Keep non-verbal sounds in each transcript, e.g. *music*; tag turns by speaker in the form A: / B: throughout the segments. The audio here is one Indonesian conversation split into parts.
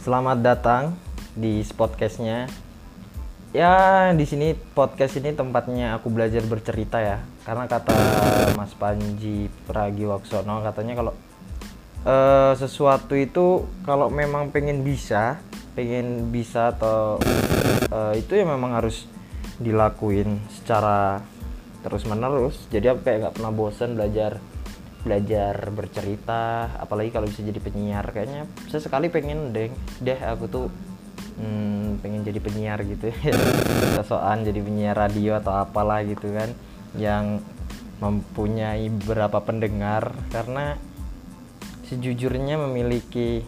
A: Selamat datang di podcastnya. Ya di sini podcast ini tempatnya aku belajar bercerita ya. Karena kata Mas Panji Pragiwaksono katanya kalau eh, sesuatu itu kalau memang pengen bisa, pengen bisa atau eh, itu ya memang harus dilakuin secara terus menerus. Jadi aku kayak nggak pernah bosan belajar belajar bercerita apalagi kalau bisa jadi penyiar. Kayaknya saya sekali pengen deh deh aku tuh hmm, pengen jadi penyiar gitu ya. *laughs* Sosokan jadi penyiar radio atau apalah gitu kan yang mempunyai beberapa pendengar. Karena sejujurnya memiliki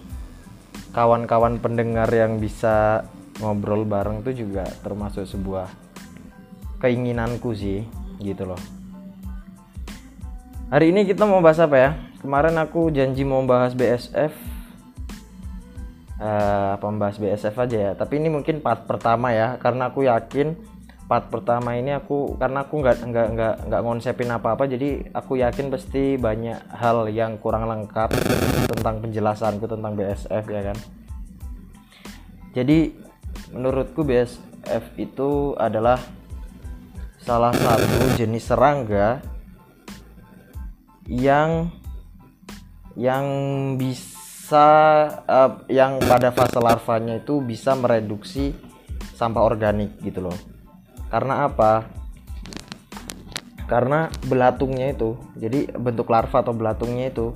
A: kawan-kawan pendengar yang bisa ngobrol bareng itu juga termasuk sebuah keinginanku sih gitu loh Hari ini kita mau bahas apa ya? Kemarin aku janji mau bahas BSF. Uh, apa membahas BSF aja ya. Tapi ini mungkin part pertama ya, karena aku yakin part pertama ini aku karena aku nggak nggak nggak nggak ngonsepin apa-apa, jadi aku yakin pasti banyak hal yang kurang lengkap tentang penjelasanku tentang BSF ya kan. Jadi menurutku BSF itu adalah salah satu jenis serangga yang yang bisa uh, yang pada fase larvanya itu bisa mereduksi sampah organik gitu loh. Karena apa? Karena belatungnya itu, jadi bentuk larva atau belatungnya itu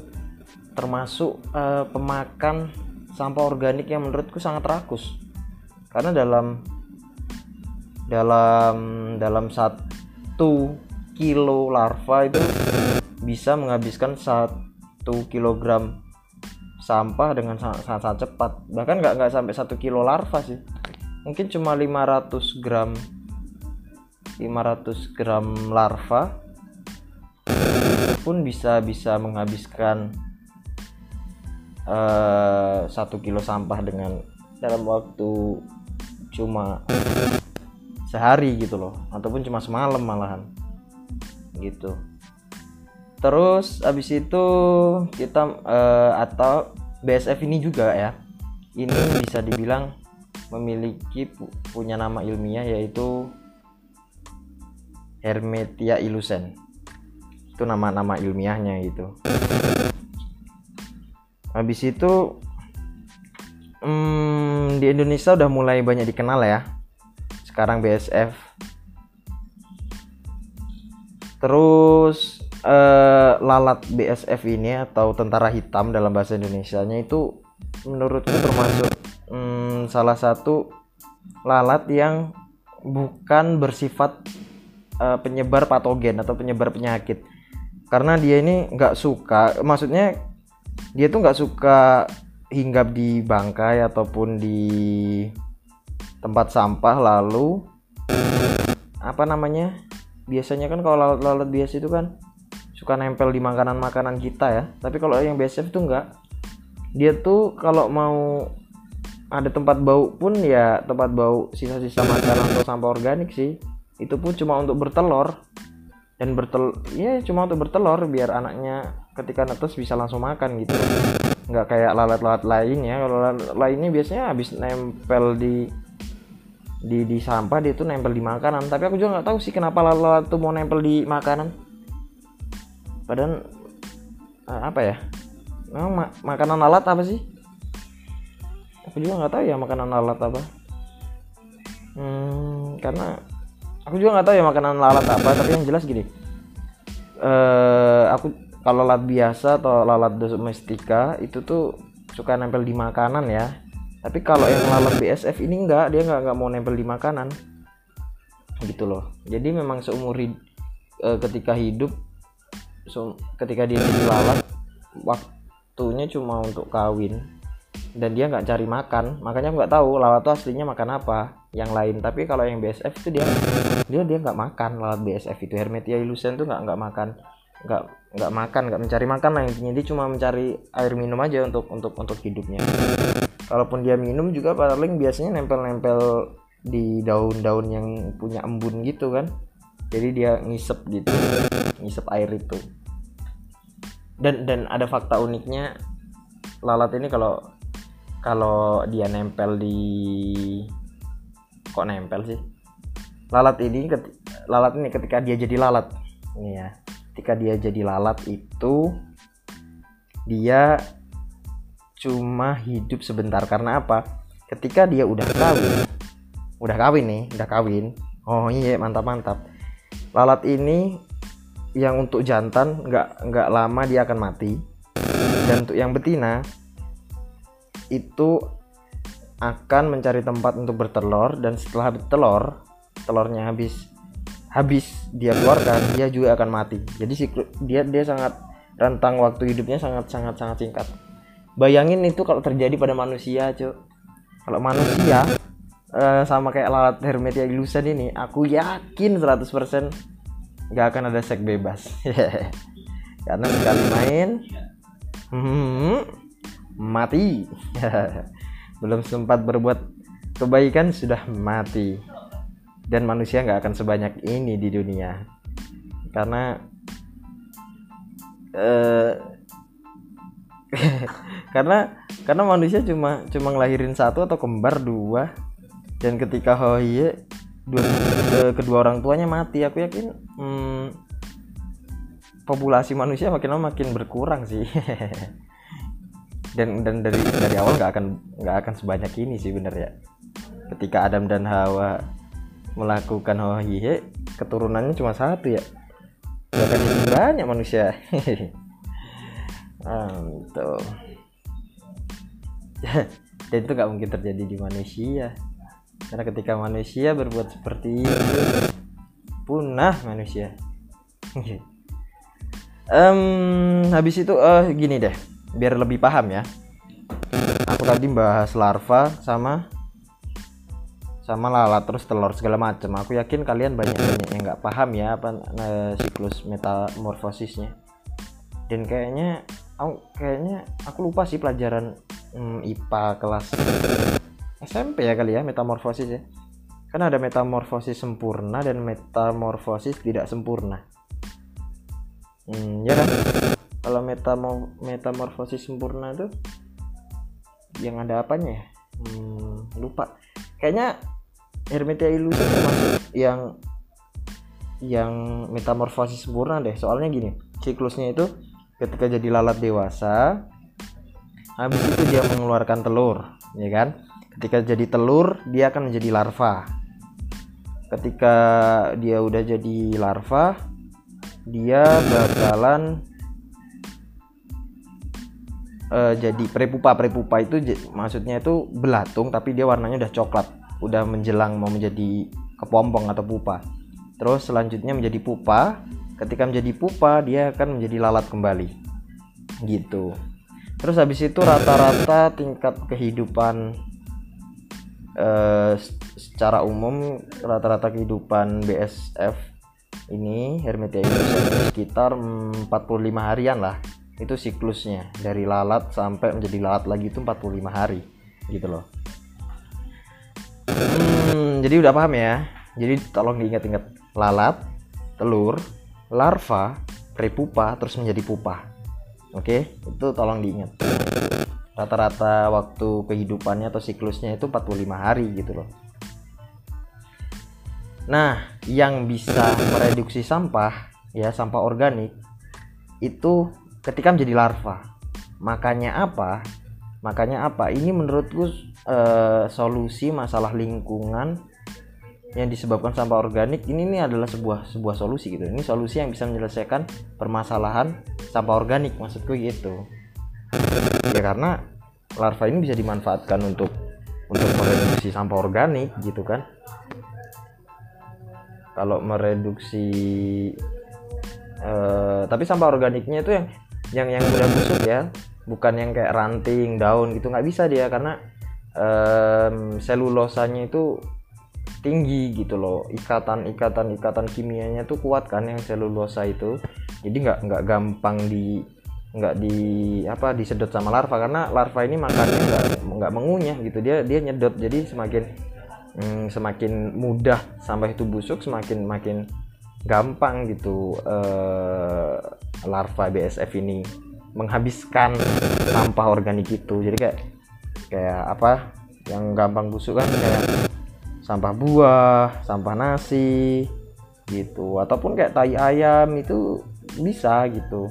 A: termasuk uh, pemakan sampah organik yang menurutku sangat rakus. Karena dalam dalam dalam satu kilo larva itu bisa menghabiskan satu kilogram sampah dengan sangat, sangat, cepat. Bahkan nggak nggak sampai satu kilo larva sih. Mungkin cuma 500 gram 500 gram larva pun bisa bisa menghabiskan uh, satu kilo sampah dengan dalam waktu cuma sehari gitu loh. Ataupun cuma semalam malahan. Gitu terus abis itu kita uh, atau BSF ini juga ya. Ini bisa dibilang memiliki pu punya nama ilmiah yaitu Hermetia illusen itu nama-nama ilmiahnya gitu. Habis itu hmm, di Indonesia udah mulai banyak dikenal ya. Sekarang BSF terus uh, lalat BSF ini atau tentara hitam dalam bahasa Indonesia-nya itu menurutku termasuk um, salah satu lalat yang bukan bersifat uh, penyebar patogen atau penyebar penyakit. Karena dia ini nggak suka maksudnya dia tuh nggak suka hinggap di bangkai ataupun di tempat sampah lalu apa namanya biasanya kan kalau lalat-lalat biasa itu kan suka nempel di makanan-makanan kita ya. Tapi kalau yang BSF itu enggak. Dia tuh kalau mau ada tempat bau pun ya tempat bau sisa-sisa makanan atau sampah organik sih. Itu pun cuma untuk bertelur dan bertel ya cuma untuk bertelur biar anaknya ketika netes bisa langsung makan gitu. Nggak kayak lalat-lalat lainnya kalau lalat lainnya biasanya habis nempel di di di sampah dia tuh nempel di makanan. Tapi aku juga nggak tahu sih kenapa lalat tuh mau nempel di makanan padahal uh, apa ya? Memang ma makanan alat apa sih? Aku juga nggak tahu ya makanan alat apa. Hmm, karena aku juga nggak tahu ya makanan lalat apa tapi yang jelas gini. Uh, aku kalau lalat biasa atau lalat domestika itu tuh suka nempel di makanan ya. Tapi kalau yang lalat BSF ini enggak dia nggak nggak mau nempel di makanan. Gitu loh. Jadi memang seumur hid uh, ketika hidup so, ketika dia jadi lalat waktunya cuma untuk kawin. Dan dia nggak cari makan. Makanya nggak tahu lalat itu aslinya makan apa yang lain. Tapi kalau yang BSF itu dia dia dia nggak makan. Lalat BSF itu Hermetia illusion tuh nggak nggak makan. Nggak nggak makan nggak mencari makan lah intinya. Dia cuma mencari air minum aja untuk untuk untuk hidupnya. Kalaupun dia minum juga paling biasanya nempel-nempel di daun-daun yang punya embun gitu kan. Jadi dia ngisep gitu ngisep air itu. Dan dan ada fakta uniknya lalat ini kalau kalau dia nempel di kok nempel sih? Lalat ini lalat ini ketika dia jadi lalat. Ini ya ketika dia jadi lalat itu dia cuma hidup sebentar. Karena apa? Ketika dia udah kawin udah kawin nih udah kawin. Oh iya mantap mantap lalat ini yang untuk jantan nggak nggak lama dia akan mati. Dan untuk yang betina itu akan mencari tempat untuk bertelur dan setelah bertelur telurnya habis habis dia keluarkan dia juga akan mati. Jadi siklus dia dia sangat rentang waktu hidupnya sangat sangat sangat singkat. Bayangin itu kalau terjadi pada manusia cuy kalau manusia uh, sama kayak lalat Hermetia ilusan ini aku yakin 100% nggak akan ada seks bebas. *laughs* Karena sekali main. Hmm, mati. *laughs* Belum sempat berbuat kebaikan sudah mati. Dan manusia nggak akan sebanyak ini di dunia. Karena uh, *laughs* karena karena manusia cuma cuma ngelahirin satu atau kembar dua. Dan ketika hoye dua eh, kedua orang tuanya mati. Aku yakin hmm, populasi manusia makin lama makin berkurang sih. *laughs* Dan dan dari dari awal nggak akan nggak akan sebanyak ini sih bener ya. Ketika Adam dan Hawa melakukan hoye keturunannya cuma satu ya. Nggak akan banyak manusia. *laughs* Um, *laughs* dan itu nggak mungkin terjadi di manusia karena ketika manusia berbuat seperti itu punah manusia. Um, habis itu uh, gini deh biar lebih paham ya. Aku tadi bahas larva sama sama lalat terus telur segala macam aku yakin kalian banyak banyak yang nggak paham ya apa uh, siklus metamorfosisnya. Dan kayaknya aku kayaknya aku lupa sih pelajaran hmm, IPA kelas SMP ya kali ya metamorfosis ya. Kan ada metamorfosis sempurna dan metamorfosis tidak sempurna. Hmm, ya kan? Kalau metamo metamorfosis sempurna itu yang ada apanya ya? Hmm, lupa. Kayaknya Hermetia Illusion termasuk yang yang metamorfosis sempurna deh. Soalnya gini siklusnya itu ketika jadi lalat dewasa habis itu dia mengeluarkan telur ya kan ketika jadi telur dia akan menjadi larva. Ketika dia udah jadi larva dia bakalan uh, jadi prepupa. Prepupa itu maksudnya itu belatung tapi dia warnanya udah coklat. Udah menjelang mau menjadi kepompong atau pupa. Terus selanjutnya menjadi pupa. Ketika menjadi pupa dia akan menjadi lalat kembali. Gitu. Terus habis itu rata-rata tingkat kehidupan uh, secara umum rata-rata kehidupan BSF ini Hermetia ini sekitar 45 harian lah. Itu siklusnya. Dari lalat sampai menjadi lalat lagi itu 45 hari gitu loh. Hmm, jadi udah paham ya? Jadi tolong diingat-ingat. Lalat telur larva prepupa terus menjadi pupa. Oke, itu tolong diingat. Rata-rata waktu kehidupannya atau siklusnya itu 45 hari gitu loh. Nah, yang bisa mereduksi sampah ya, sampah organik itu ketika menjadi larva. Makanya apa? Makanya apa? Ini menurutku eh, solusi masalah lingkungan yang disebabkan sampah organik ini ini adalah sebuah sebuah solusi gitu ini solusi yang bisa menyelesaikan permasalahan sampah organik maksudku gitu ya karena larva ini bisa dimanfaatkan untuk untuk mereduksi sampah organik gitu kan. Kalau mereduksi uh, tapi sampah organiknya itu yang yang yang mudah busuk ya. Bukan yang kayak ranting daun gitu. Nggak bisa dia karena um, selulosanya itu tinggi gitu loh. Ikatan ikatan ikatan kimianya tuh kuat kan yang selulosa itu. Jadi nggak nggak gampang di nggak di apa disedot sama larva karena larva ini makannya nggak nggak mengunyah gitu. Dia dia nyedot jadi semakin hmm, semakin mudah sampai itu busuk semakin makin gampang gitu uh, larva BSF ini menghabiskan sampah organik itu. Jadi kayak kayak apa yang gampang busuk kan kayak sampah buah sampah nasi gitu ataupun kayak tai ayam itu bisa gitu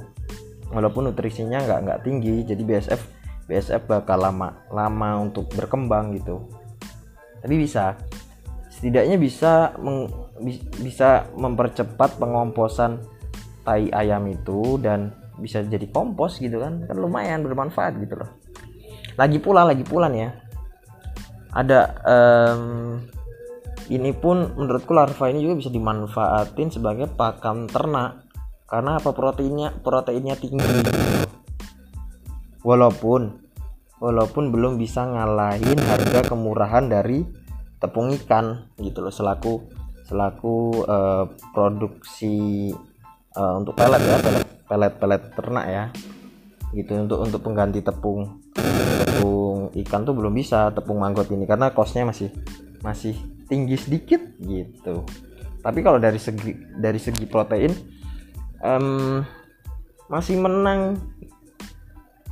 A: walaupun nutrisinya nggak nggak tinggi jadi BSF BSF bakal lama lama untuk berkembang gitu. Tapi bisa. Setidaknya bisa meng, bisa mempercepat pengomposan tai ayam itu dan bisa jadi kompos gitu kan. Kan lumayan bermanfaat gitu loh. Lagi pula lagi pula nih ya. Ada um, ini pun menurutku larva ini juga bisa dimanfaatin sebagai pakan ternak karena apa? Proteinnya proteinnya tinggi. Walaupun walaupun belum bisa ngalahin harga kemurahan dari tepung ikan gitu loh selaku selaku uh, produksi uh, untuk pelet ya pelet pelet pelet ternak ya. Gitu untuk untuk pengganti tepung tepung ikan tuh belum bisa tepung manggot ini karena costnya masih masih tinggi sedikit gitu. Tapi kalau dari segi dari segi protein um, masih menang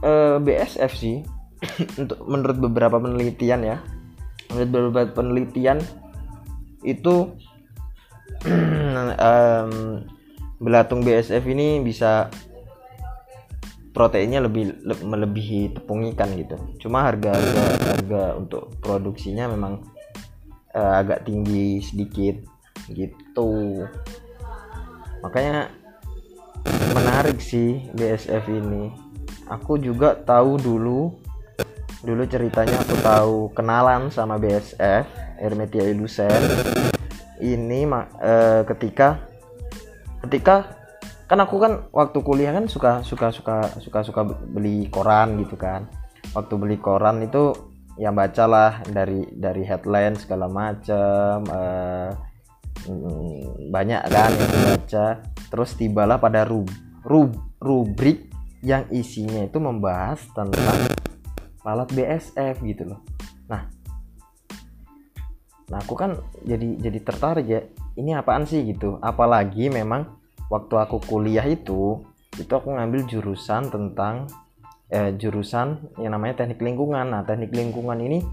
A: uh, eh, BSF sih. *coughs* Untuk menurut beberapa penelitian ya. Menurut beberapa penelitian itu *clears throat* um, belatung BSF ini bisa proteinnya lebih le, melebihi tepung ikan gitu. Cuma harga harga, harga untuk produksinya memang uh, agak tinggi sedikit gitu. Makanya menarik sih BSF ini. Aku juga tahu dulu dulu ceritanya aku tahu kenalan sama BSF Hermetia Ilusen. Ini uh, ketika ketika kan aku kan waktu kuliah kan suka suka suka suka suka beli koran gitu kan. Waktu beli koran itu ya bacalah dari dari headline segala macam uh, banyak kan yang baca terus tibalah pada rub, rub, rubrik yang isinya itu membahas tentang lalat BSF gitu loh. Nah nah aku kan jadi jadi tertarik ya ini apaan sih gitu? Apalagi memang waktu aku kuliah itu itu aku ngambil jurusan tentang eh, jurusan yang namanya teknik lingkungan. Nah teknik lingkungan ini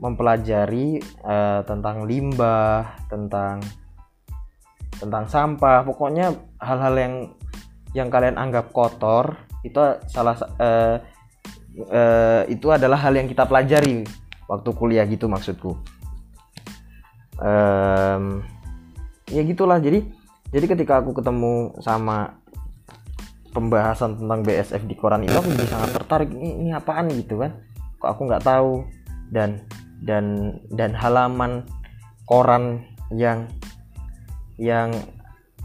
A: mempelajari eh, tentang limbah tentang tentang sampah. Pokoknya hal-hal yang yang kalian anggap kotor itu salah eh, eh, itu adalah hal yang kita pelajari waktu kuliah gitu maksudku. Um, ya gitulah. Jadi jadi ketika aku ketemu sama pembahasan tentang BSF di koran itu aku jadi sangat tertarik ini, ini apaan gitu kan? Kok aku nggak tahu? Dan dan dan halaman koran yang yang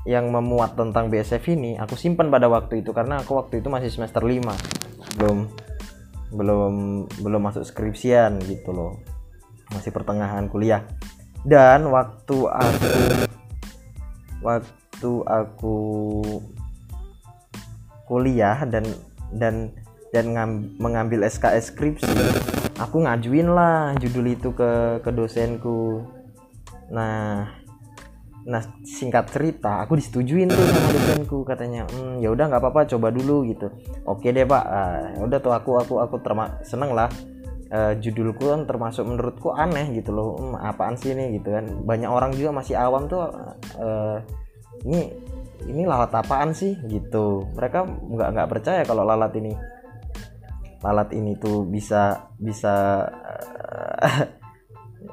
A: yang memuat tentang BSF ini aku simpan pada waktu itu karena aku waktu itu masih semester 5 belum belum belum masuk skripsian gitu loh. Masih pertengahan kuliah. Dan waktu aku waktu aku kuliah dan dan dan mengambil SKS skripsi aku ngajuin lah judul itu ke ke dosenku. Nah nah singkat cerita aku disetujuin tuh sama dosenku katanya. Hmm, ya udah nggak apa-apa coba dulu gitu. Oke deh pak. Ah, udah tuh aku aku aku terma seneng lah. Uh, judulku kan termasuk menurutku aneh gitu loh. Hmm, apaan sih ini? Gitu kan. Banyak orang juga masih awam tuh uh, ini ini lalat apaan sih? Gitu. Mereka nggak nggak percaya kalau lalat ini lalat ini tuh bisa bisa uh,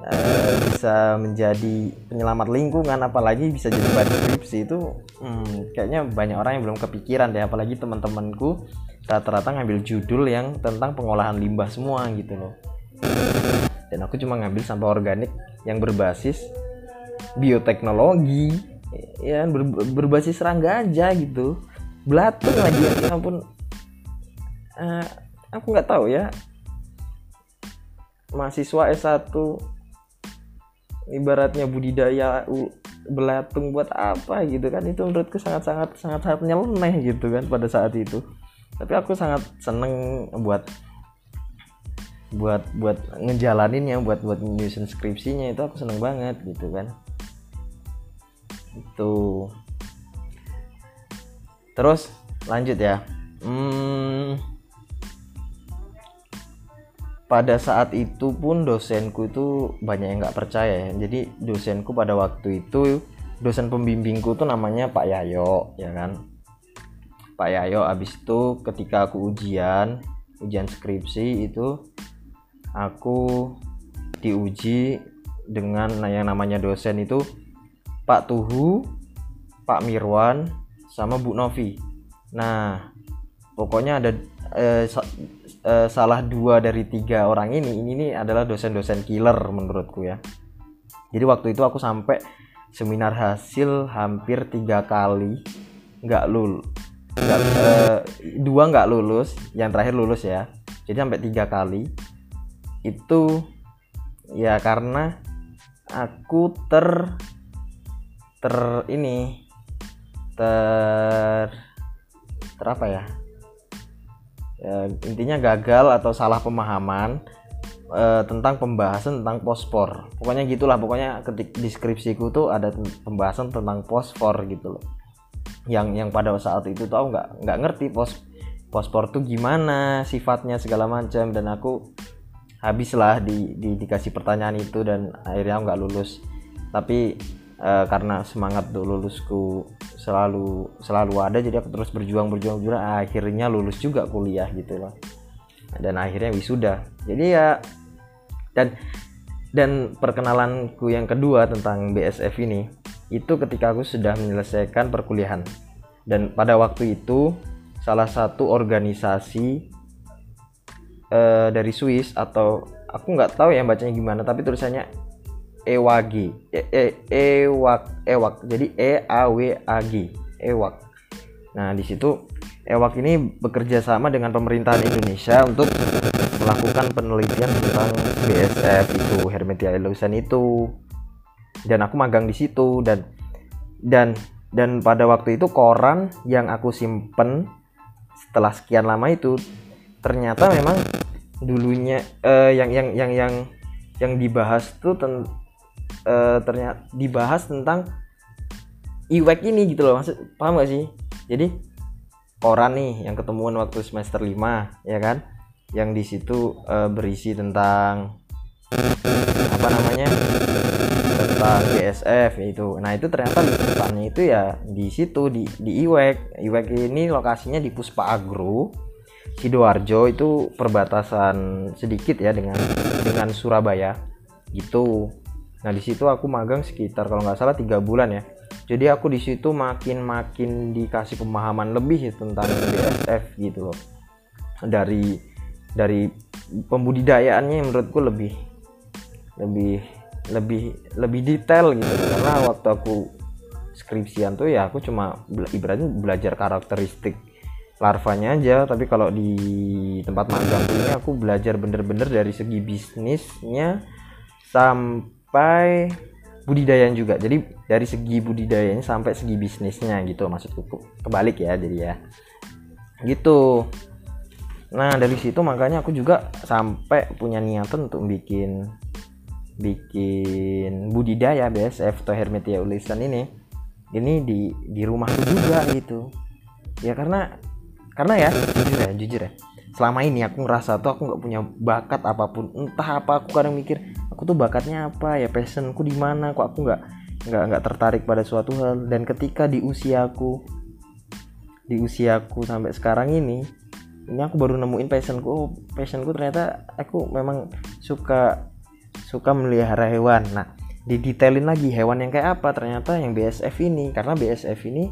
A: uh, bisa menjadi penyelamat lingkungan apalagi bisa jadi bahan skripsi itu hmm, kayaknya banyak orang yang belum kepikiran deh apalagi teman-temanku rata-rata ngambil judul yang tentang pengolahan limbah semua gitu loh. Dan aku cuma ngambil sampah organik yang berbasis bioteknologi ya ber, berbasis serangga aja gitu. Belatung lagi ya uh, aku nggak tahu ya. Mahasiswa S1 ibaratnya budidaya belatung buat apa gitu kan? Itu menurutku sangat sangat sangat sangat nyeleneh gitu kan pada saat itu. Tapi aku sangat seneng buat buat buat ngejalaninnya buat buat nyusun skripsinya itu aku seneng banget gitu kan. Itu. Terus lanjut ya. Hmm, pada saat itu pun dosenku itu banyak yang nggak percaya ya jadi dosenku pada waktu itu dosen pembimbingku tuh namanya Pak Yayo ya kan Pak Yayo abis itu ketika aku ujian ujian skripsi itu aku diuji dengan yang namanya dosen itu Pak Tuhu, Pak Mirwan, sama Bu Novi. Nah, pokoknya ada eh, eh, salah dua dari tiga orang ini ini, ini adalah dosen-dosen killer menurutku ya. Jadi waktu itu aku sampai seminar hasil hampir tiga kali nggak lul nggak eh, dua nggak lulus yang terakhir lulus ya. Jadi sampai tiga kali. Itu ya karena aku ter ter ini ter ter apa ya, ya intinya gagal atau salah pemahaman uh, tentang pembahasan tentang pospor. Pokoknya gitulah pokoknya ketik deskripsiku tuh ada pembahasan tentang pospor gitu loh. Yang yang pada saat itu tau nggak nggak ngerti pos pospor tuh gimana sifatnya segala macam dan aku habislah di, di dikasih pertanyaan itu dan akhirnya nggak lulus. Tapi e, karena semangat tuh lulusku selalu selalu ada jadi aku terus berjuang berjuang berjuang akhirnya lulus juga kuliah gitu loh. Dan akhirnya wisuda. Jadi ya dan dan perkenalanku yang kedua tentang BSF ini itu ketika aku sudah menyelesaikan perkuliahan. Dan pada waktu itu salah satu organisasi uh, dari Swiss atau aku nggak tahu ya bacanya gimana tapi tulisannya EWAG e, e, EWAG EWAG jadi E A W A G. EWAG nah di situ EWAG ini bekerja sama dengan pemerintahan Indonesia untuk melakukan penelitian tentang BSF itu Hermetia illusion itu. Dan aku magang di situ dan dan dan pada waktu itu koran yang aku simpen setelah sekian lama itu ternyata memang dulunya uh, yang yang yang yang yang dibahas tuh ten, uh, ternyata dibahas tentang iwek ini gitu loh maksud paham gak sih? Jadi koran nih yang ketemuan waktu semester 5 ya kan? Yang di situ uh, berisi tentang apa namanya? Tentang BSF itu. Nah itu ternyata liputannya itu ya di situ di di iwek. Iwek ini lokasinya di Puspa Agro. Sidoarjo itu perbatasan sedikit ya dengan dengan Surabaya gitu nah di situ aku magang sekitar kalau nggak salah tiga bulan ya. Jadi aku di situ makin makin dikasih pemahaman lebih tentang BSF gitu loh. Dari dari pembudidayaannya menurutku lebih lebih lebih lebih detail gitu. Karena waktu aku skripsian tuh ya aku cuma ibaratnya belajar karakteristik larvanya aja. Tapi kalau di tempat magang ini aku belajar bener-bener dari segi bisnisnya sampai budidayaan juga. Jadi dari segi budidayanya sampai segi bisnisnya gitu maksudku. Kebalik ya jadi ya. Gitu. Nah dari situ makanya aku juga sampai punya niatan untuk bikin bikin budidaya BSF atau Hermetia ulisan ini. Ini di di rumahku juga gitu. Ya karena karena ya jujur ya jujur ya selama ini aku ngerasa tuh aku nggak punya bakat apa pun. Entah apa aku kadang mikir aku tuh bakatnya apa ya? Passionku di mana? Kok aku nggak nggak nggak tertarik pada suatu hal. Dan ketika di usiaku di usiaku sampai sekarang ini ini aku baru nemuin passionku. Oh, passionku ternyata aku memang suka suka melihara hewan. Nah didetailin lagi hewan yang kayak apa. Ternyata yang BSF ini karena BSF ini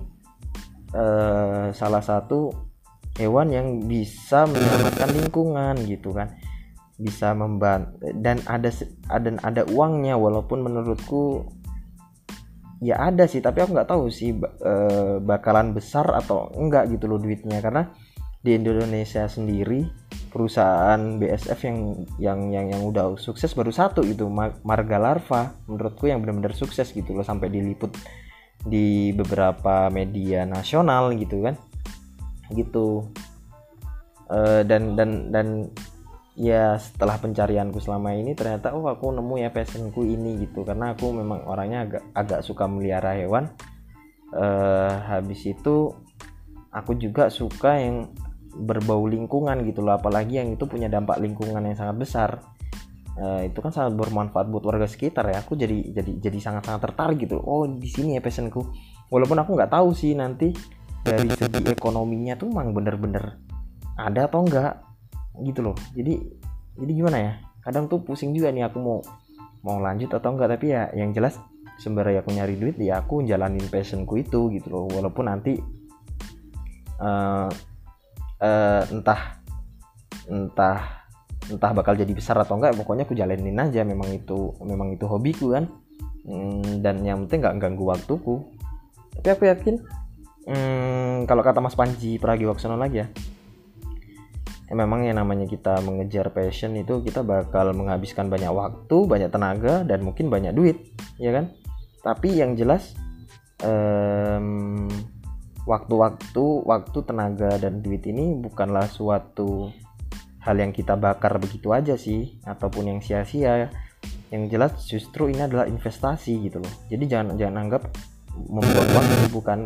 A: eh, salah satu hewan yang bisa menyelamatkan lingkungan gitu kan. Bisa membantu dan ada ada ada uangnya walaupun menurutku ya ada sih tapi aku nggak tahu sih e, bakalan besar atau enggak gitu loh duitnya. Karena di Indonesia sendiri perusahaan BSF yang yang yang yang udah sukses baru satu itu Marga Larva. Menurutku yang benar-benar sukses gitu loh sampai diliput di beberapa media nasional gitu kan gitu. Uh, dan dan dan ya setelah pencarianku selama ini ternyata oh aku nemu ya passionku ini gitu. Karena aku memang orangnya agak agak suka melihara hewan. Uh, habis itu aku juga suka yang berbau lingkungan gitu loh. Apalagi yang itu punya dampak lingkungan yang sangat besar. Uh, itu kan sangat bermanfaat buat warga sekitar ya. Aku jadi jadi jadi sangat sangat tertarik gitu. Oh di sini ya passionku. Walaupun aku nggak tahu sih nanti dari segi ekonominya tuh emang bener-bener ada atau enggak gitu loh. Jadi jadi gimana ya? Kadang tuh pusing juga nih aku mau mau lanjut atau enggak. Tapi ya yang jelas sembari aku nyari duit ya aku jalanin passionku itu gitu loh. Walaupun nanti uh, uh, entah entah entah bakal jadi besar atau enggak pokoknya aku jalanin aja. Memang itu memang itu hobiku kan. Hmm, dan yang penting nggak ganggu waktuku. Tapi aku yakin hmm, kalau kata Mas Panji Pragiwaksono lagi ya ya memang yang namanya kita mengejar passion itu kita bakal menghabiskan banyak waktu banyak tenaga dan mungkin banyak duit ya kan? Tapi yang jelas waktu-waktu waktu tenaga dan duit ini bukanlah suatu hal yang kita bakar begitu aja sih ataupun yang sia-sia. Yang jelas justru ini adalah investasi gitu loh. Jadi jangan jangan anggap membuat waktu bukan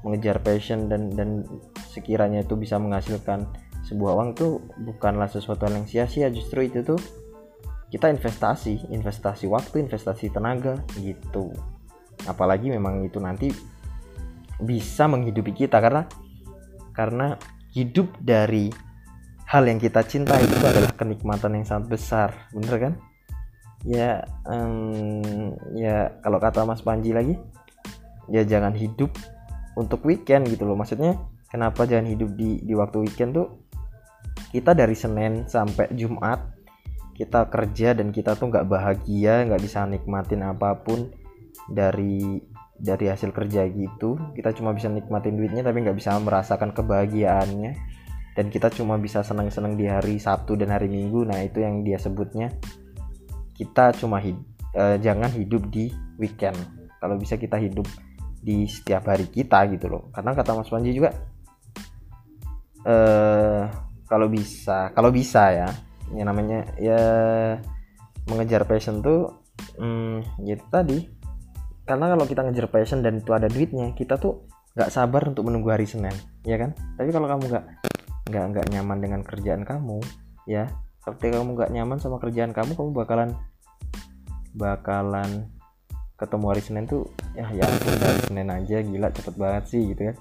A: mengejar passion dan dan sekiranya itu bisa menghasilkan sebuah uang tuh bukanlah sesuatu yang sia-sia. Justru itu tuh kita investasi investasi waktu investasi tenaga gitu. Apalagi memang itu nanti bisa menghidupi kita karena karena hidup dari hal yang kita cintai itu adalah kenikmatan yang sangat besar. Bener kan? Ya um, ya kalau kata Mas Panji lagi ya jangan hidup untuk weekend gitu loh. Maksudnya kenapa jangan hidup di di waktu weekend tuh kita dari Senin sampai Jumat kita kerja dan kita tuh nggak bahagia nggak bisa nikmatin apa pun dari dari hasil kerja gitu. Kita cuma bisa nikmatin duitnya tapi nggak bisa merasakan kebahagiaannya. Dan kita cuma bisa senang-senang di hari Sabtu dan hari Minggu. Nah itu yang dia sebutnya. Kita cuma hid uh, jangan hidup di weekend. Kalau bisa kita hidup di setiap hari kita gitu loh. Karena kata Mas Panji juga uh, kalau bisa kalau bisa ya yang namanya ya mengejar passion tuh hmm, ya tadi. Karena kalau kita ngejar passion dan itu ada duitnya kita tuh nggak sabar untuk menunggu hari Senin ya kan? Tapi kalau kamu nggak nggak nggak nyaman dengan kerjaan kamu ya seperti kamu nggak nyaman sama kerjaan kamu kamu bakalan bakalan ketemu hari Senin tuh ya ya hari Senin aja gila cepet banget sih gitu kan.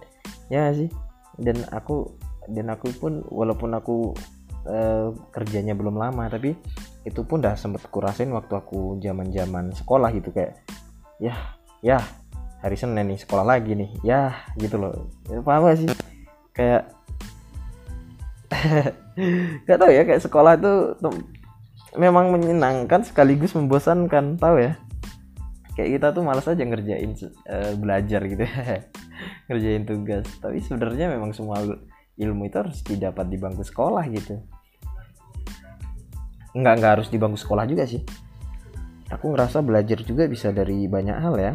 A: Ya sih? Dan aku dan aku pun walaupun aku uh, kerjanya belum lama tapi itu pun dah sempet kurasin waktu aku zaman zaman sekolah gitu kayak ya ya hari Senin nih sekolah lagi nih ya gitu loh. Apa apa sih? Kayak *laughs* Gak tau ya kayak sekolah itu memang menyenangkan sekaligus membosankan tahu ya kayak kita tuh malas aja ngerjain uh, belajar gitu ya. *laughs* Ngerjain tugas. Tapi sebenarnya memang semua ilmu itu harus didapat di bangku sekolah gitu. Nggak nggak harus di bangku sekolah juga sih. Aku ngerasa belajar juga bisa dari banyak hal ya.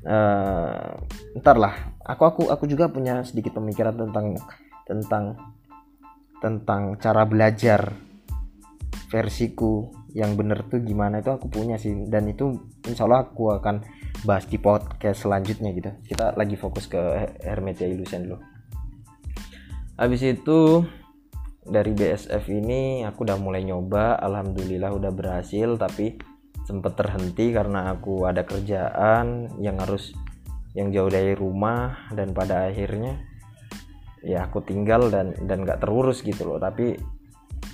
A: Uh, ntar lah. Aku aku aku juga punya sedikit pemikiran tentang tentang tentang cara belajar versiku yang bener tuh gimana itu aku punya sih. Dan itu insya Allah aku akan bahas di podcast selanjutnya gitu. Kita lagi fokus ke Hermetia Illusion dulu. Habis itu dari BSF ini aku udah mulai nyoba. Alhamdulillah udah berhasil tapi sempet terhenti karena aku ada kerjaan yang harus yang jauh dari rumah. Dan pada akhirnya ya aku tinggal dan dan nggak terurus gitu loh. Tapi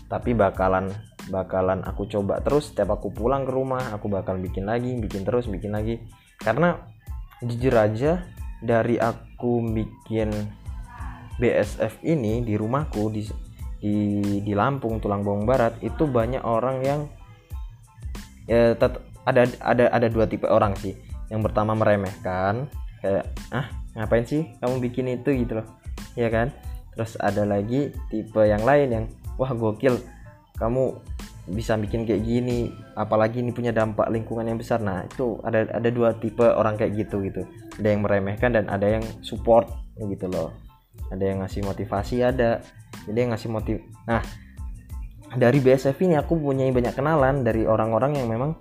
A: tapi bakalan bakalan aku coba terus setiap aku pulang ke rumah aku bakal bikin lagi bikin terus bikin lagi. Karena jujur aja dari aku bikin BSF ini di rumahku di di, di Lampung Tulang Bawang Barat itu banyak orang yang ya tet, ada ada ada dua tipe orang sih. Yang pertama meremehkan kayak ah ngapain sih kamu bikin itu? Gitu loh. Ya kan? Terus ada lagi tipe yang lain yang wah gokil. Kamu bisa bikin kayak gini apalagi ini punya dampak lingkungan yang besar. Nah itu ada ada dua tipe orang kayak gitu gitu. Ada yang meremehkan dan ada yang support gitu loh. Ada yang ngasih motivasi ada. Jadi yang ngasih motiv nah dari BSF ini aku punya banyak kenalan dari orang-orang yang memang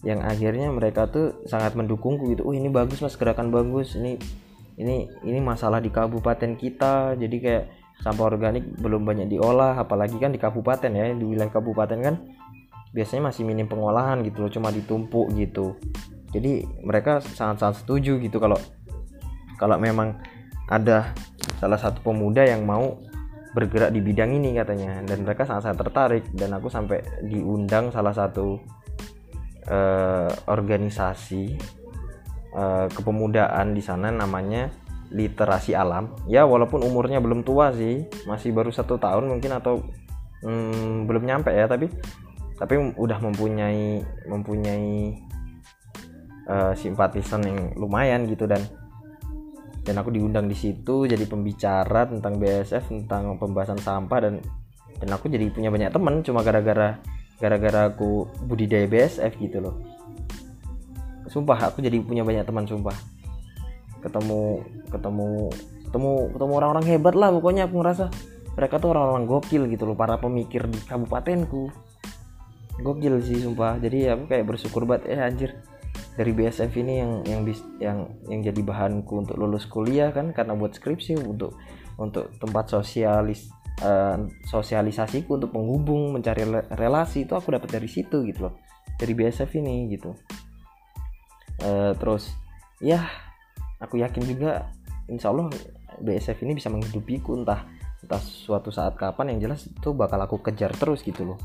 A: yang akhirnya mereka tuh sangat mendukungku gitu. Oh ini bagus mas gerakan bagus. Ini ini ini masalah di kabupaten kita. Jadi kayak sampah organik belum banyak diolah apalagi kan di kabupaten ya di wilayah kabupaten kan biasanya masih minim pengolahan gitu loh cuma ditumpuk gitu. Jadi mereka sangat-sangat setuju gitu kalau kalau memang ada salah satu pemuda yang mau bergerak di bidang ini katanya. Dan mereka sangat-sangat tertarik dan aku sampai diundang salah satu uh, organisasi uh, kepemudaan di sana namanya literasi alam. Ya walaupun umurnya belum tua sih masih baru satu tahun mungkin atau hmm, belum nyampe ya tapi tapi udah mempunyai mempunyai uh, simpatisan yang lumayan gitu dan dan aku diundang di situ jadi pembicara tentang BSF tentang pembahasan sampah dan dan aku jadi punya banyak teman cuma gara-gara gara-gara aku budidaya BSF gitu loh. Sumpah aku jadi punya banyak teman sumpah ketemu ketemu ketemu ketemu orang-orang hebat lah pokoknya aku ngerasa. Mereka tuh orang-orang gokil gitu loh para pemikir di kabupatenku. Gokil sih sumpah. Jadi aku kayak bersyukur banget eh anjir. Dari BSF ini yang yang bis, yang yang jadi bahanku untuk lulus kuliah kan karena buat skripsi untuk untuk tempat sosialis uh, sosialisasiku untuk penghubung mencari relasi itu aku dapat dari situ gitu loh. Dari BSF ini gitu. Uh, terus ya aku yakin juga insya Allah BSF ini bisa menghidupiku entah entah suatu saat kapan yang jelas itu bakal aku kejar terus gitu loh.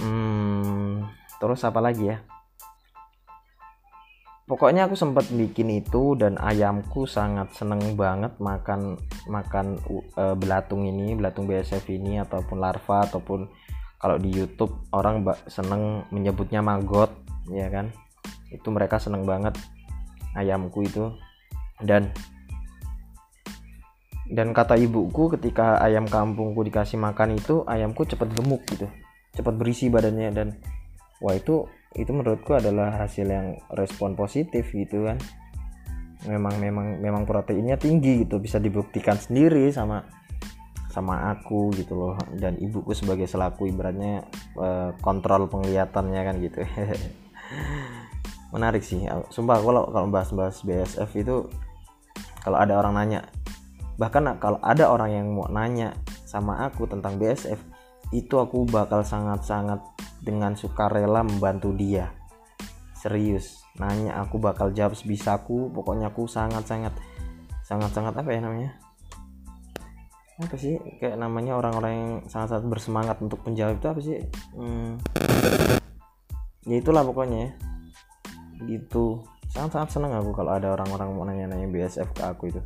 A: Hmm, terus apa lagi ya? Pokoknya aku sempat bikin itu dan ayamku sangat seneng banget makan makan uh, belatung ini belatung BSF ini ataupun larva ataupun kalau di YouTube orang seneng menyebutnya maggot ya kan? Itu mereka seneng banget ayamku itu. Dan dan kata ibuku ketika ayam kampungku dikasih makan itu ayamku cepat gemuk gitu. Cepat berisi badannya dan wah itu itu menurutku adalah hasil yang respon positif gitu kan. Memang memang memang proteinnya tinggi gitu bisa dibuktikan sendiri sama sama aku gitu loh. Dan ibuku sebagai selaku ibaratnya uh, kontrol penglihatannya kan gitu *laughs* menarik sih. Sumpah kalau kalau bahas-bahas BSF itu kalau ada orang nanya bahkan kalau ada orang yang mau nanya sama aku tentang BSF itu aku bakal sangat-sangat dengan sukarela membantu dia. Serius nanya aku bakal jawab sebisaku pokoknya aku sangat-sangat sangat-sangat apa ya namanya? Apa sih? Kayak namanya orang-orang yang sangat-sangat bersemangat untuk menjawab itu apa sih? Hmm, ya itulah pokoknya ya gitu. Sangat-sangat senang aku kalau ada orang-orang mau nanya-nanya BSF ke aku itu.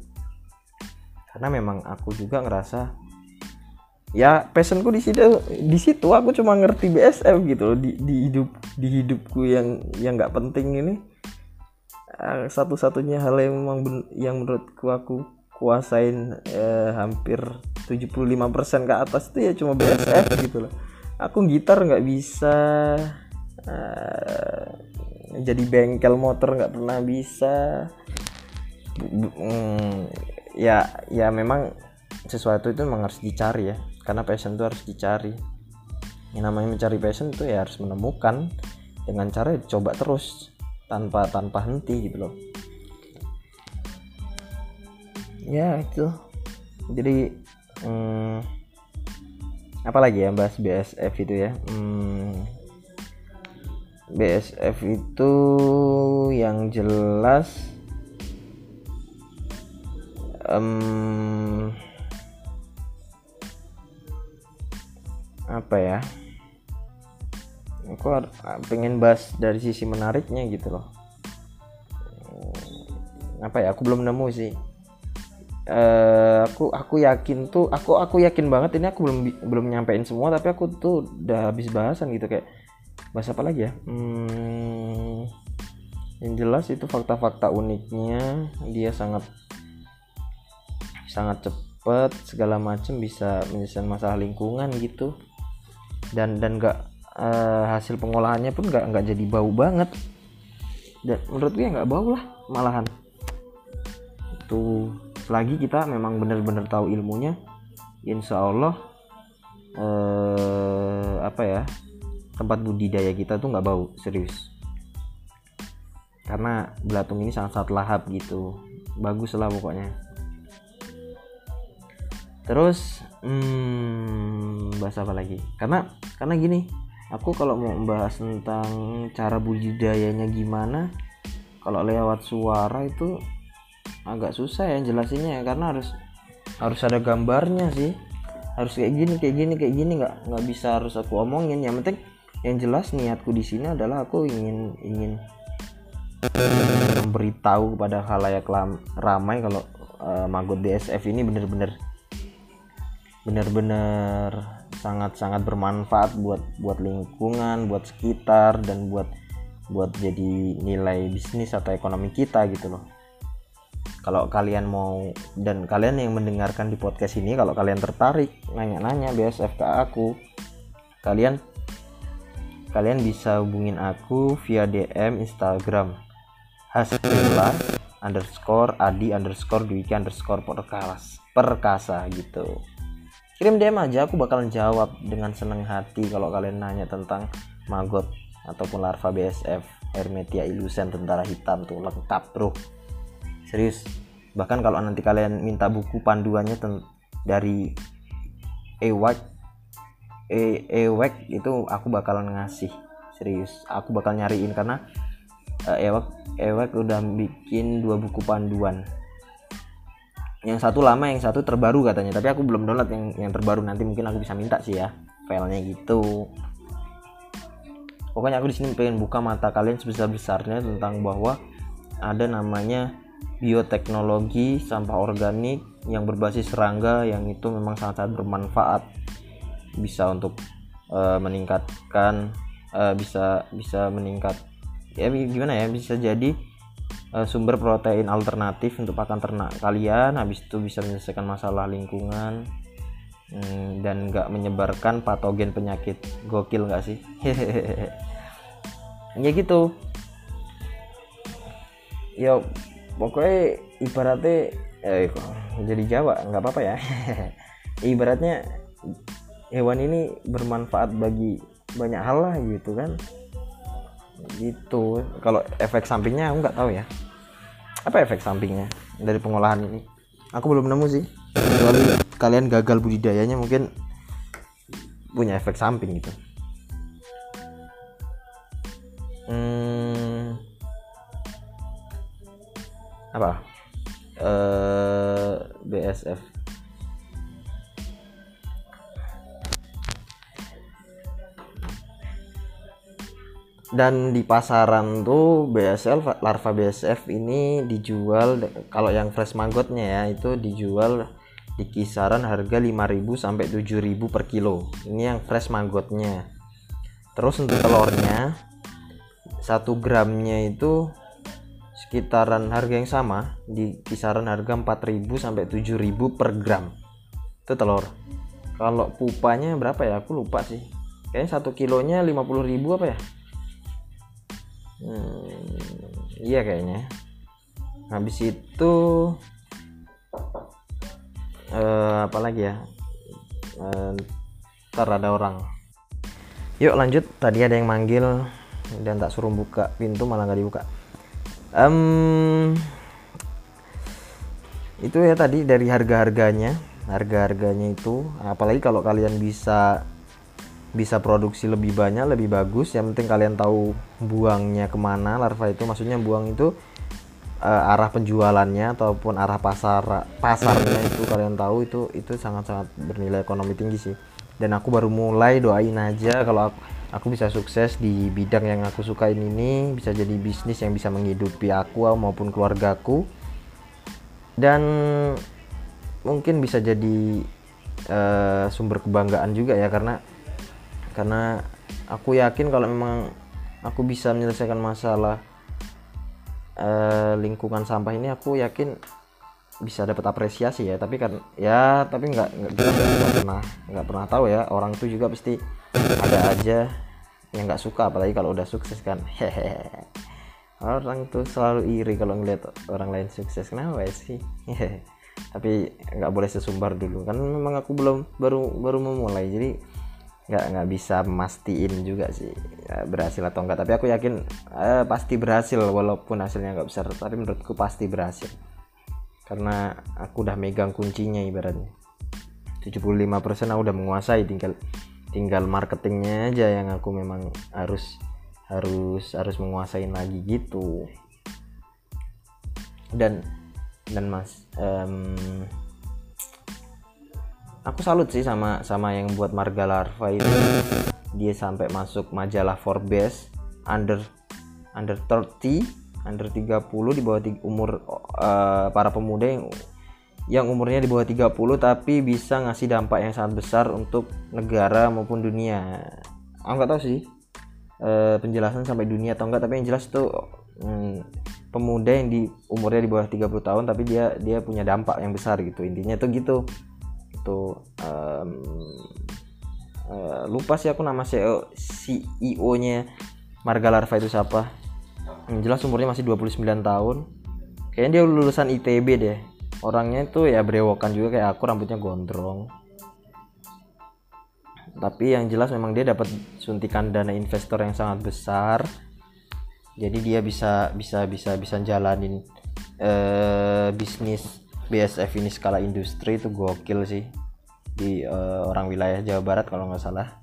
A: Karena memang aku juga ngerasa ya passionku di situ di situ aku cuma ngerti BSF gitu loh. Di, di hidup di hidupku yang yang nggak penting ini uh, satu-satunya hal yang memang ben, yang menurutku aku kuasain eh, hampir 75% ke atas itu ya cuma BSF gitu loh. Aku gitar nggak bisa uh, jadi bengkel motor nggak pernah bisa. Hmm, ya ya memang sesuatu itu memang harus dicari ya. Karena passion itu harus dicari. Yang namanya mencari passion itu ya harus menemukan dengan cara coba terus tanpa tanpa henti gitu loh. Ya itu. Jadi hmm, apa lagi ya bahas BSF itu ya? Hmm, BSF itu yang jelas um, apa ya? Aku pengen bahas dari sisi menariknya gitu loh. Apa ya? Aku belum nemu sih. Uh, aku aku yakin tuh aku aku yakin banget ini aku belum belum nyampein semua tapi aku tuh udah habis bahasan gitu kayak bahas apa lagi ya? Hmm, yang jelas itu fakta-fakta uniknya dia sangat sangat cepat segala macam bisa menyelesaikan masalah lingkungan gitu. Dan dan nggak uh, hasil pengolahannya pun nggak nggak jadi bau banget. Dan menurut gue nggak bau lah malahan. Itu lagi kita memang benar-benar tahu ilmunya insya Allah uh, apa ya tempat budidaya kita tuh nggak bau serius. Karena belatung ini sangat-sangat lahap gitu. Bagus lah pokoknya. Terus hmm, bahas apa lagi? Karena karena gini aku kalau mau membahas tentang cara budidayanya gimana kalau lewat suara itu agak susah ya jelasinnya ya karena harus harus ada gambarnya sih. Harus kayak gini kayak gini kayak gini nggak nggak bisa harus aku omongin. Yang penting yang jelas niatku di sini adalah aku ingin ingin memberitahu kepada halayak ramai kalau uh, Magot DSF ini bener-bener bener-bener sangat-sangat bermanfaat buat buat lingkungan, buat sekitar dan buat buat jadi nilai bisnis atau ekonomi kita gitu loh. Kalau kalian mau dan kalian yang mendengarkan di podcast ini kalau kalian tertarik nanya-nanya BSF ke aku, kalian kalian bisa hubungin aku via DM Instagram. Hasbilla underscore Adi underscore Dwiki underscore perkasa perkasa gitu. Kirim DM aja aku bakalan jawab dengan senang hati kalau kalian nanya tentang maggot ataupun larva BSF Hermetia illusion tentara hitam tuh lengkap bro. Serius bahkan kalau nanti kalian minta buku panduannya dari Ewek e Ewek itu aku bakalan ngasih serius. Aku bakal nyariin karena uh, Ewek Ewek udah bikin dua buku panduan. Yang satu lama yang satu terbaru katanya. Tapi aku belum download yang yang terbaru. Nanti mungkin aku bisa minta sih ya filenya gitu. Pokoknya aku di sini pengen buka mata kalian sebesar besarnya tentang bahwa ada namanya bioteknologi sampah organik yang berbasis serangga yang itu memang sangat-sangat bermanfaat bisa untuk uh, meningkatkan uh, bisa bisa meningkat ya gimana ya bisa jadi uh, sumber protein alternatif untuk pakan ternak kalian habis itu bisa menyelesaikan masalah lingkungan hmm, dan nggak menyebarkan patogen penyakit gokil nggak sih? *laughs* Ya gitu. Ya pokoknya ibaratnya eh jadi Jawa nggak apa-apa ya. *laughs* Ibaratnya hewan ini bermanfaat bagi banyak hal lah gitu kan. Gitu. Kalau efek sampingnya aku nggak tahu ya. Apa efek sampingnya dari pengolahan ini? Aku belum nemu sih. Kecuali kalian gagal budidayanya mungkin punya efek samping gitu. Hmm, apa? Uh, eh, BSF dan di pasaran tuh BSL larva BSF ini dijual kalau yang fresh maggotnya ya itu dijual di kisaran harga 5000 sampai 7000 per kilo. Ini yang fresh maggotnya terus untuk telurnya 1 gramnya itu sekitaran harga yang sama di kisaran harga 4000 sampai 7000 per gram. Itu telur. Kalau pupanya berapa ya? Aku lupa sih. Kayaknya satu kilonya 50000 apa ya hmm, iya kayaknya. Habis itu uh, apa lagi ya? Uh, ntar ada orang. Yuk lanjut. Tadi ada yang manggil dan tak suruh buka pintu malah nggak dibuka. Um, itu ya tadi dari harga harganya harga harganya itu apalagi kalau kalian bisa bisa produksi lebih banyak lebih bagus. Yang penting kalian tahu buangnya ke mana larva itu maksudnya buang itu uh, arah penjualannya ataupun arah pasar pasarnya itu kalian tahu itu itu sangat-sangat bernilai ekonomi tinggi sih. Dan aku baru mulai doain aja kalau aku, aku bisa sukses di bidang yang aku sukain ini bisa jadi bisnis yang bisa menghidupi aku maupun keluargaku dan mungkin bisa jadi uh, sumber kebanggaan juga ya karena karena aku yakin kalau memang aku bisa menyelesaikan masalah uh, lingkungan sampah ini aku yakin bisa dapat apresiasi ya. Tapi kan ya tapi nggak nggak pernah nggak pernah tahu ya. Orang itu juga pasti ada aja yang nggak suka apalagi kalau udah sukses kan. Hehehe *laughs* orang tuh selalu iri kalau ngeliat orang lain sukses. Kenapa ya sih? *laughs* Tapi nggak boleh sesumbar dulu. Kan memang aku belum baru baru memulai. Jadi nggak nggak bisa mastiin juga sih ya, berhasil atau enggak tapi aku yakin eh, pasti berhasil walaupun hasilnya nggak besar. Tapi menurutku pasti berhasil. Karena aku udah megang kuncinya ibaratnya. 75% aku udah menguasai tinggal tinggal marketingnya aja yang aku memang harus harus harus menguasain lagi gitu. Dan dan mas um, aku salut sih sama sama yang buat Marga Larva itu dia sampai masuk majalah Forbes under under 30 under 30 di bawah umur uh, para pemuda yang yang umurnya di bawah 30 tapi bisa ngasih dampak yang sangat besar untuk negara maupun dunia. Aku nggak tahu sih uh, penjelasan sampai dunia atau enggak tapi yang jelas tuh hmm, pemuda yang di umurnya di bawah 30 tahun tapi dia dia punya dampak yang besar gitu. Intinya tuh gitu. Itu um, uh, lupa sih aku nama CEO CEO-nya Marga Larva itu siapa. Yang jelas umurnya masih 29 tahun. Kayaknya dia lulusan ITB deh orangnya itu ya berewokan juga kayak aku rambutnya gondrong tapi yang jelas memang dia dapat suntikan dana investor yang sangat besar jadi dia bisa bisa bisa bisa jalanin eh, bisnis BSF ini skala industri itu gokil sih. Di eh, orang wilayah Jawa Barat kalau nggak salah.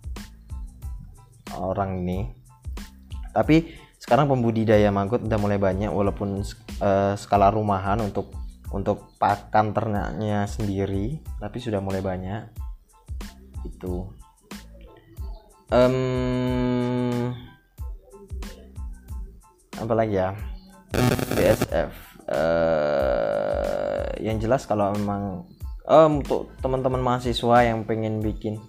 A: Orang ini. Tapi sekarang pembudidaya mangkut udah mulai banyak walaupun eh, skala rumahan untuk untuk pakan ternaknya sendiri tapi sudah mulai banyak. Itu. Um, apa lagi ya? BSF uh, eh, yang jelas kalau memang um, untuk teman-teman mahasiswa yang pengen bikin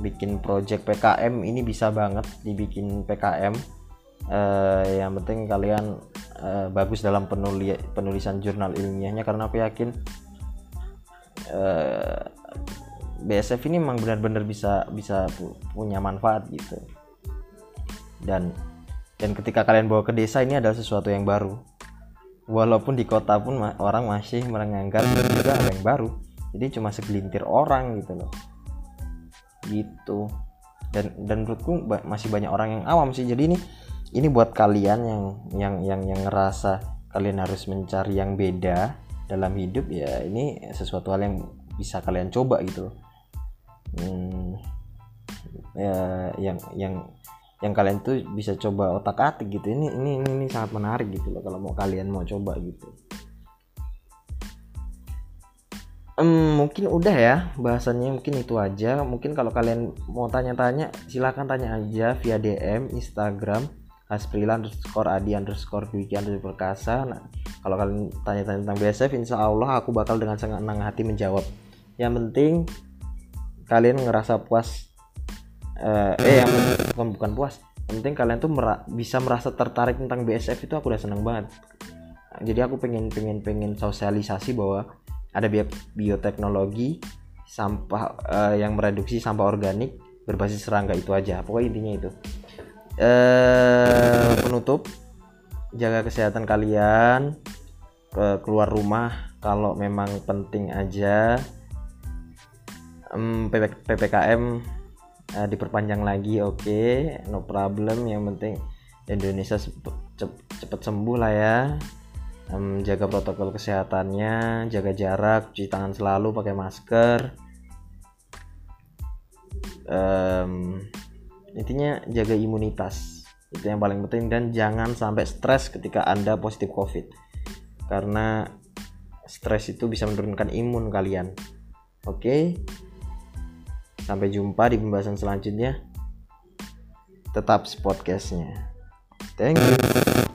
A: bikin project PKM ini bisa banget dibikin PKM uh, yang penting kalian uh, bagus dalam penuli penulisan jurnal ilmiahnya karena aku yakin uh, eh, BSF ini memang benar-benar bisa bisa punya manfaat gitu. Dan dan ketika kalian bawa ke desa ini adalah sesuatu yang baru walaupun di kota pun ma orang masih menganggap juga ada yang baru. Jadi cuma segelintir orang gitu loh. Gitu. Dan dan menurutku masih banyak orang yang awam sih. Jadi ini ini buat kalian yang yang yang yang ngerasa kalian harus mencari yang beda dalam hidup ya ini sesuatu hal yang bisa kalian coba gitu. Hmm, ya yang yang yang kalian tuh bisa coba otak atik gitu. Ini ini ini, sangat menarik gitu loh kalau mau kalian mau coba gitu. Um, mungkin udah ya bahasannya mungkin itu aja. Mungkin kalau kalian mau tanya-tanya silahkan tanya aja via DM Instagram Asprila underscore Adi underscore Dwiki underscore Perkasa. Nah, kalau kalian tanya-tanya tentang BSF insya Allah aku bakal dengan sangat senang hati menjawab. Yang penting kalian ngerasa puas uh, eh yang bukan bukan puas. Penting kalian tuh mera bisa merasa tertarik tentang BSF itu aku udah seneng banget. Jadi aku pengen pengen pengen sosialisasi bahwa ada bi bioteknologi sampah uh, yang mereduksi sampah organik berbasis serangga itu aja. Pokoknya intinya itu. Eh, penutup. Jaga kesehatan kalian. Ke keluar rumah kalau memang penting aja. Um, ppkm uh, diperpanjang lagi oke. Okay. no problem yang penting Indonesia cepet sembuh lah ya. Um, jaga protokol kesehatannya jaga jarak cuci tangan selalu pakai masker. Um, intinya jaga imunitas. Itu yang paling penting dan jangan sampai stres ketika anda positif covid. Karena stres itu bisa menurunkan imun kalian. Oke sampai jumpa di pembahasan selanjutnya. Tetap podcastnya. Thank you